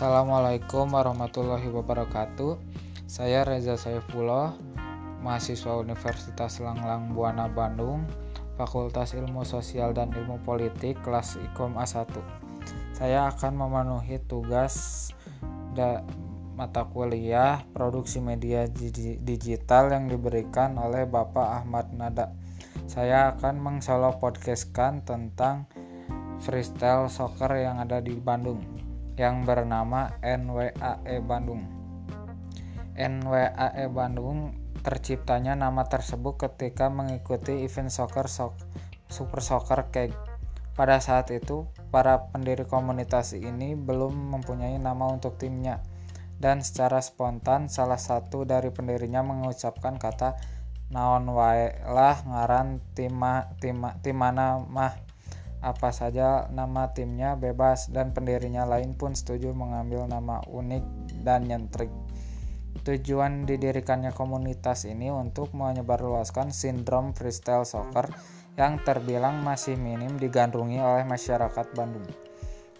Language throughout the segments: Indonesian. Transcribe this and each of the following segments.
Assalamualaikum warahmatullahi wabarakatuh. Saya Reza Saifullah, mahasiswa Universitas Langlang Buana Bandung, Fakultas Ilmu Sosial dan Ilmu Politik kelas Ikom A1. Saya akan memenuhi tugas da mata kuliah produksi media digital yang diberikan oleh Bapak Ahmad Nada. Saya akan mengsolo podcastkan tentang freestyle soccer yang ada di Bandung yang bernama NWAE Bandung. NWAE Bandung terciptanya nama tersebut ketika mengikuti event soccer so Super Soccer Cake. Pada saat itu, para pendiri komunitas ini belum mempunyai nama untuk timnya. Dan secara spontan salah satu dari pendirinya mengucapkan kata naon wae lah ngaran tima tima timana mah apa saja nama timnya bebas dan pendirinya lain pun setuju mengambil nama unik dan nyentrik. Tujuan didirikannya komunitas ini untuk menyebarluaskan sindrom freestyle soccer yang terbilang masih minim digandrungi oleh masyarakat Bandung.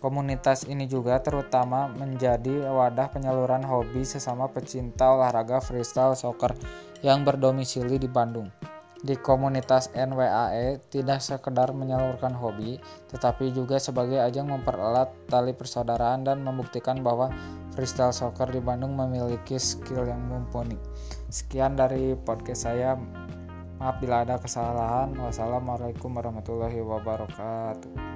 Komunitas ini juga terutama menjadi wadah penyaluran hobi sesama pecinta olahraga freestyle soccer yang berdomisili di Bandung di komunitas NWAE tidak sekedar menyalurkan hobi, tetapi juga sebagai ajang mempererat tali persaudaraan dan membuktikan bahwa freestyle soccer di Bandung memiliki skill yang mumpuni. Sekian dari podcast saya. Maaf bila ada kesalahan. Wassalamualaikum warahmatullahi wabarakatuh.